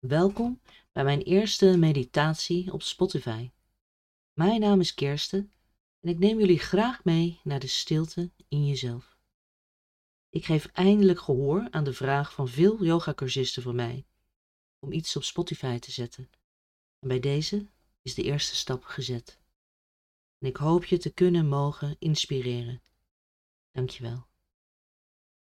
Welkom bij mijn eerste meditatie op Spotify. Mijn naam is Kirsten en ik neem jullie graag mee naar de stilte in jezelf. Ik geef eindelijk gehoor aan de vraag van veel yogacursisten voor mij om iets op Spotify te zetten. En bij deze is de eerste stap gezet. En ik hoop je te kunnen mogen inspireren. Dankjewel.